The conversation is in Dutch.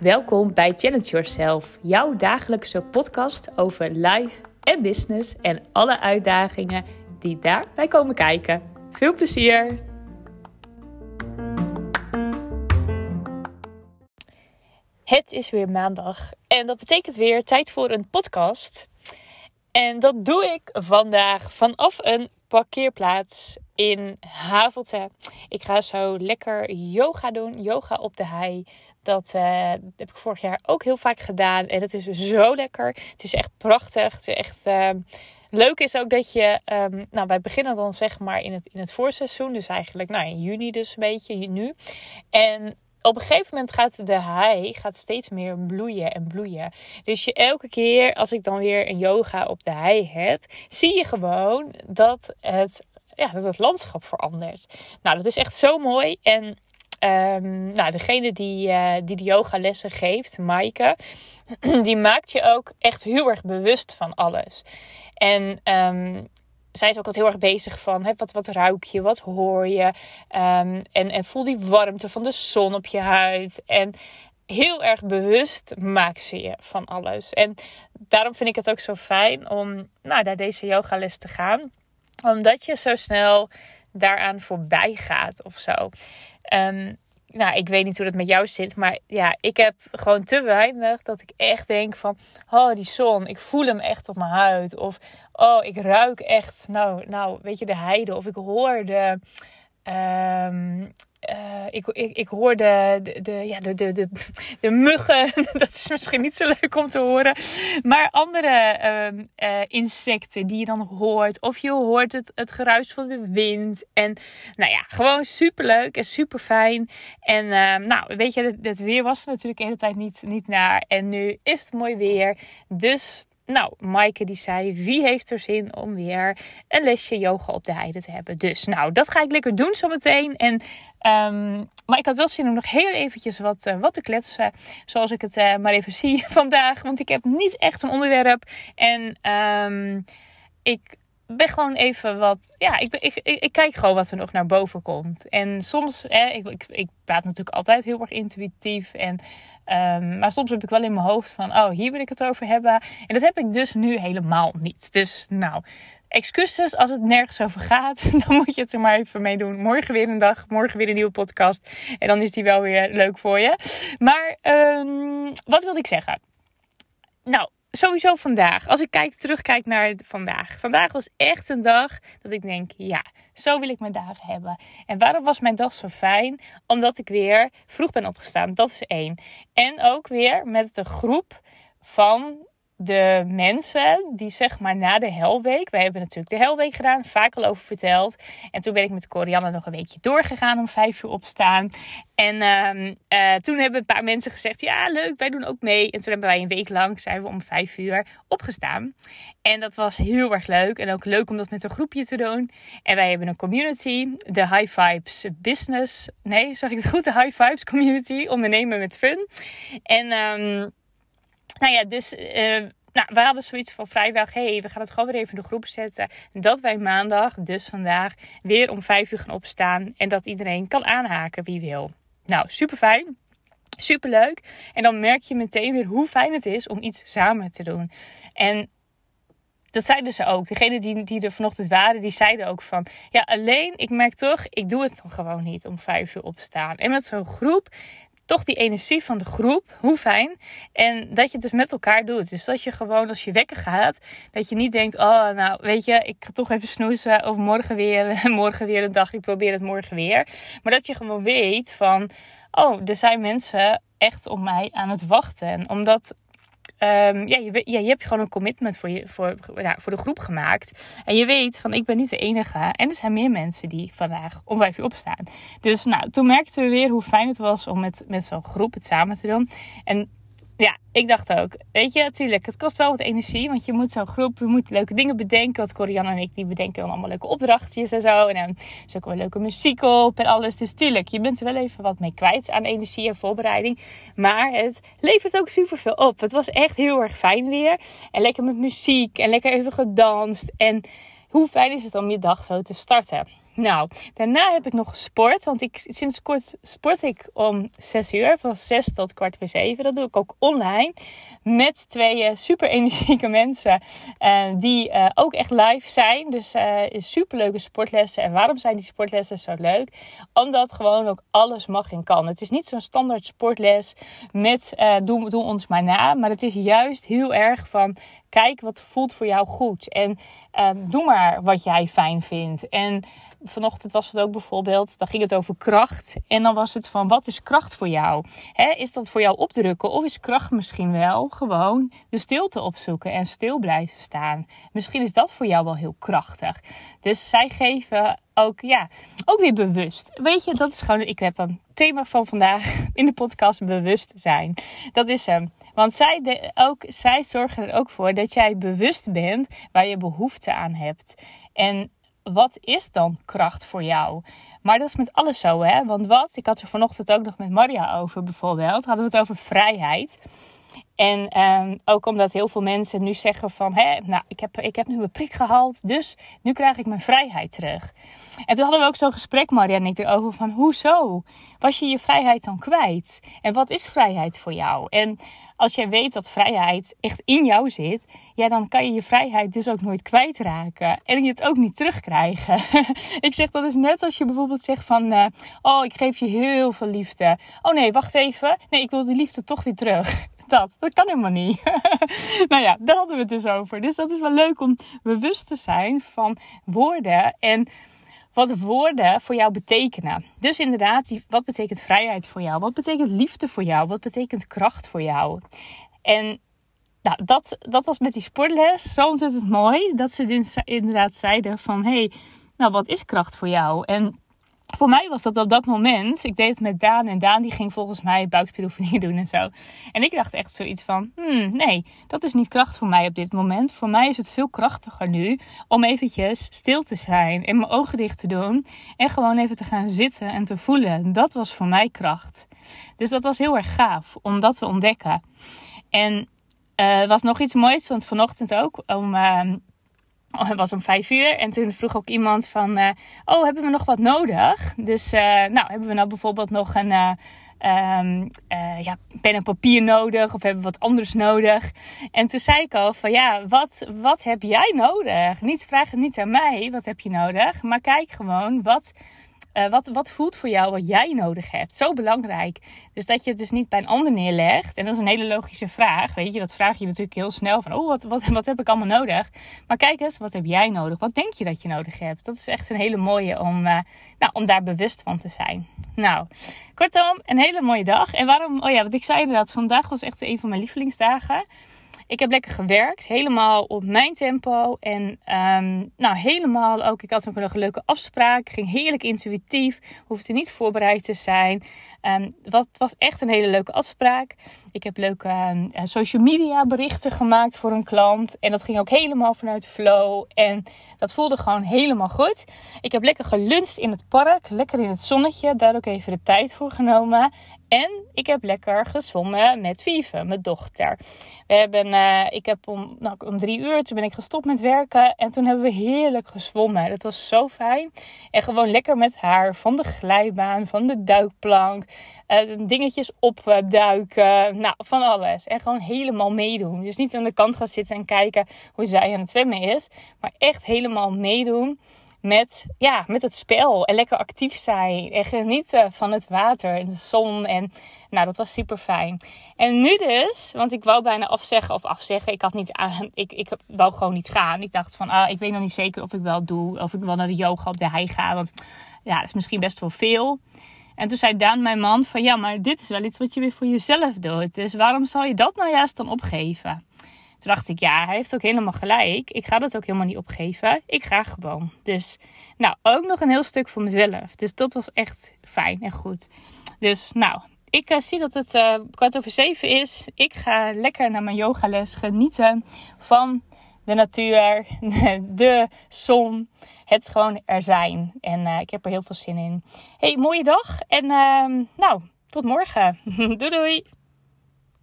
Welkom bij Challenge Yourself, jouw dagelijkse podcast over life en business en alle uitdagingen die daarbij komen kijken. Veel plezier! Het is weer maandag en dat betekent weer tijd voor een podcast. En dat doe ik vandaag vanaf een parkeerplaats in Havelte. Ik ga zo lekker yoga doen, yoga op de hei. Dat uh, heb ik vorig jaar ook heel vaak gedaan en het is zo lekker. Het is echt prachtig. Het is echt uh, leuk is ook dat je, um, nou wij beginnen dan zeg maar in het, in het voorseizoen, dus eigenlijk nou in juni dus een beetje nu. En op een gegeven moment gaat de hei gaat steeds meer bloeien en bloeien. Dus je elke keer als ik dan weer een yoga op de hei heb, zie je gewoon dat het, ja, dat het landschap verandert. Nou, dat is echt zo mooi. En um, nou, degene die, uh, die de yogalessen geeft, Maaike, die maakt je ook echt heel erg bewust van alles. En um, zij is ook altijd heel erg bezig van hè, wat, wat ruik je, wat hoor je. Um, en, en voel die warmte van de zon op je huid. En heel erg bewust maakt ze je van alles. En daarom vind ik het ook zo fijn om nou, naar deze yogales te gaan. Omdat je zo snel daaraan voorbij gaat of zo. Um, nou, ik weet niet hoe dat met jou zit. Maar ja, ik heb gewoon te weinig dat ik echt denk van... Oh, die zon. Ik voel hem echt op mijn huid. Of, oh, ik ruik echt... Nou, nou weet je, de heide. Of ik hoor de... Um, uh, ik, ik, ik hoor de, de, ja, de, de, de, de muggen. Dat is misschien niet zo leuk om te horen. Maar andere uh, uh, insecten die je dan hoort. Of je hoort het, het geruis van de wind. En nou ja, gewoon super leuk en super fijn. En ehm, nou, weet je, het, weer was natuurlijk de hele tijd niet, niet naar. En nu is het mooi weer. Dus nou, Maaike die zei, wie heeft er zin om weer een lesje yoga op de heide te hebben? Dus nou, dat ga ik lekker doen zometeen. En, um, maar ik had wel zin om nog heel eventjes wat, uh, wat te kletsen. Zoals ik het uh, maar even zie vandaag. Want ik heb niet echt een onderwerp. En um, ik ben gewoon even wat. Ja, ik, ik, ik, kijk gewoon wat er nog naar boven komt. En soms, hè, ik, ik, ik praat natuurlijk altijd heel erg intuïtief. En, um, maar soms heb ik wel in mijn hoofd van: oh, hier wil ik het over hebben. En dat heb ik dus nu helemaal niet. Dus nou, excuses als het nergens over gaat. Dan moet je het er maar even mee doen. Morgen weer een dag, morgen weer een nieuwe podcast. En dan is die wel weer leuk voor je. Maar um, wat wilde ik zeggen? Nou, sowieso vandaag. Als ik kijk, terugkijk naar vandaag. Vandaag was echt een dag dat ik denk, ja, zo wil ik mijn dagen hebben. En waarom was mijn dag zo fijn? Omdat ik weer vroeg ben opgestaan. Dat is één. En ook weer met de groep van de mensen die zeg maar na de helweek, wij hebben natuurlijk de helweek gedaan, vaak al over verteld. En toen ben ik met Corianne nog een weekje doorgegaan om vijf uur opstaan. En uh, uh, toen hebben een paar mensen gezegd, ja leuk, wij doen ook mee. En toen hebben wij een week lang, zijn we om vijf uur opgestaan. En dat was heel erg leuk. En ook leuk om dat met een groepje te doen. En wij hebben een community, de High Vibes Business. Nee, zeg ik het goed? De High Vibes Community, ondernemen met fun. En... Um, nou ja, dus uh, nou, we hadden zoiets van vrijdag. hey, we gaan het gewoon weer even in de groep zetten. Dat wij maandag, dus vandaag, weer om vijf uur gaan opstaan. En dat iedereen kan aanhaken wie wil. Nou, super fijn. Super leuk. En dan merk je meteen weer hoe fijn het is om iets samen te doen. En dat zeiden ze ook. Degene die, die er vanochtend waren, die zeiden ook van... Ja, alleen, ik merk toch, ik doe het dan gewoon niet om vijf uur opstaan. En met zo'n groep, toch die energie van de groep. Hoe fijn. En dat je het dus met elkaar doet. Dus dat je gewoon als je wekker gaat, dat je niet denkt: oh, nou weet je, ik ga toch even snoezen. Of morgen weer, morgen weer een dag. Ik probeer het morgen weer. Maar dat je gewoon weet van: oh, er zijn mensen echt op mij aan het wachten. Omdat Um, ja, je, ja, je hebt gewoon een commitment voor, je, voor, voor de groep gemaakt. En je weet van ik ben niet de enige. En er zijn meer mensen die vandaag om vijf uur opstaan. Dus nou, toen merkten we weer hoe fijn het was om met, met zo'n groep het samen te doen. En ja, ik dacht ook, weet je, natuurlijk, het kost wel wat energie. Want je moet zo'n groep, we moeten leuke dingen bedenken. Want Corianne en ik, die bedenken dan allemaal leuke opdrachtjes en zo. En dan ook wel leuke muziek op en alles. Dus tuurlijk, je bent er wel even wat mee kwijt aan energie en voorbereiding. Maar het levert ook super veel op. Het was echt heel erg fijn weer. En lekker met muziek en lekker even gedanst. En hoe fijn is het om je dag zo te starten? Nou, daarna heb ik nog gesport. Want ik, sinds kort sport ik om 6 uur. Van 6 tot kwart voor 7. Dat doe ik ook online. Met twee uh, super energieke mensen. Uh, die uh, ook echt live zijn. Dus super leuke sportlessen. En waarom zijn die sportlessen zo leuk? Omdat gewoon ook alles mag en kan. Het is niet zo'n standaard sportles met doe, doe ons maar na. Maar het is juist heel erg van kijk wat voelt voor jou goed. En doe maar wat jij fijn vindt. En vanochtend was het ook bijvoorbeeld, dan ging het over kracht. En dan was het van, wat is kracht voor jou? is dat voor jou opdrukken? Of is kracht misschien wel gewoon de stilte opzoeken en stil blijven staan? Misschien is dat voor jou wel heel krachtig. Dus zij geven ook, ja, ook weer bewust. Weet je, dat is gewoon, ik heb een thema van vandaag in de podcast bewust zijn. Dat is hem. Want zij, ook, zij zorgen er ook voor dat jij bewust bent waar je behoefte aan hebt. En wat is dan kracht voor jou? Maar dat is met alles zo, hè? Want wat, ik had er vanochtend ook nog met Maria over bijvoorbeeld, hadden we het over vrijheid. En um, ook omdat heel veel mensen nu zeggen van, hé, nou, ik heb, ik heb nu een prik gehaald, dus nu krijg ik mijn vrijheid terug. En toen hadden we ook zo'n gesprek, Maria en ik, erover van, hoezo? Was je je vrijheid dan kwijt? En wat is vrijheid voor jou? En als jij weet dat vrijheid echt in jou zit, ja, dan kan je je vrijheid dus ook nooit kwijtraken. En je het ook niet terugkrijgen. ik zeg dat is net als je bijvoorbeeld zegt van, uh, oh, ik geef je heel veel liefde. Oh nee, wacht even. Nee, ik wil die liefde toch weer terug dat. Dat kan helemaal niet. nou ja, daar hadden we het dus over. Dus dat is wel leuk om bewust te zijn van woorden en wat woorden voor jou betekenen. Dus inderdaad, wat betekent vrijheid voor jou? Wat betekent liefde voor jou? Wat betekent kracht voor jou? En nou, dat, dat was met die sportles zo ontzettend mooi. Dat ze inderdaad zeiden van, hey, nou wat is kracht voor jou? En voor mij was dat op dat moment. Ik deed het met Daan en Daan die ging volgens mij buikspieroefeningen doen en zo. En ik dacht echt zoiets van: hmm, nee, dat is niet kracht voor mij op dit moment. Voor mij is het veel krachtiger nu om eventjes stil te zijn en mijn ogen dicht te doen en gewoon even te gaan zitten en te voelen. Dat was voor mij kracht. Dus dat was heel erg gaaf om dat te ontdekken. En uh, was nog iets moois, want vanochtend ook om. Uh, Oh, het was om vijf uur en toen vroeg ook iemand van, uh, oh, hebben we nog wat nodig? Dus, uh, nou, hebben we nou bijvoorbeeld nog een uh, um, ja, pen en papier nodig of hebben we wat anders nodig? En toen zei ik al van, ja, wat, wat heb jij nodig? Niet, vraag het niet aan mij, wat heb je nodig? Maar kijk gewoon, wat uh, wat, wat voelt voor jou wat jij nodig hebt? Zo belangrijk. Dus dat je het dus niet bij een ander neerlegt. En dat is een hele logische vraag. Weet je, dat vraag je natuurlijk heel snel van: oh, wat, wat, wat heb ik allemaal nodig? Maar kijk eens, wat heb jij nodig? Wat denk je dat je nodig hebt? Dat is echt een hele mooie om, uh, nou, om daar bewust van te zijn. Nou, kortom, een hele mooie dag. En waarom? Oh ja, wat ik zei inderdaad, vandaag was echt een van mijn lievelingsdagen. Ik heb lekker gewerkt, helemaal op mijn tempo. En um, nou, helemaal ook. Ik had ook een leuke afspraak. Ging heerlijk intuïtief. Hoefde niet voorbereid te zijn. Um, wat was echt een hele leuke afspraak. Ik heb leuke um, social media berichten gemaakt voor een klant. En dat ging ook helemaal vanuit flow. En dat voelde gewoon helemaal goed. Ik heb lekker geluncht in het park. Lekker in het zonnetje. Daar ook even de tijd voor genomen. En ik heb lekker gezwommen met Vive, mijn dochter. We hebben, uh, ik heb om, nou, om drie uur, toen ben ik gestopt met werken. En toen hebben we heerlijk gezwommen. Dat was zo fijn. En gewoon lekker met haar van de glijbaan, van de duikplank. Uh, dingetjes opduiken. Nou, van alles. En gewoon helemaal meedoen. Dus niet aan de kant gaan zitten en kijken hoe zij aan het zwemmen is. Maar echt helemaal meedoen met, ja, met het spel. En lekker actief zijn. En genieten van het water en de zon. En nou, dat was super fijn. En nu dus, want ik wou bijna afzeggen of afzeggen. Ik had niet aan, ik, ik wou gewoon niet gaan. Ik dacht van, ah, ik weet nog niet zeker of ik wel doe. Of ik wel naar de yoga op de hei ga. Want ja, dat is misschien best wel veel. En toen zei Daan, mijn man, van ja, maar dit is wel iets wat je weer voor jezelf doet. Dus waarom zou je dat nou juist dan opgeven? Dacht ik, ja, hij heeft ook helemaal gelijk. Ik ga dat ook helemaal niet opgeven. Ik ga gewoon. Dus, nou, ook nog een heel stuk voor mezelf. Dus dat was echt fijn en goed. Dus, nou, ik uh, zie dat het uh, kwart over zeven is. Ik ga lekker naar mijn yogales genieten van de natuur, de zon. Het gewoon er zijn. En uh, ik heb er heel veel zin in. Hey, mooie dag. En nou, tot morgen. doei doei.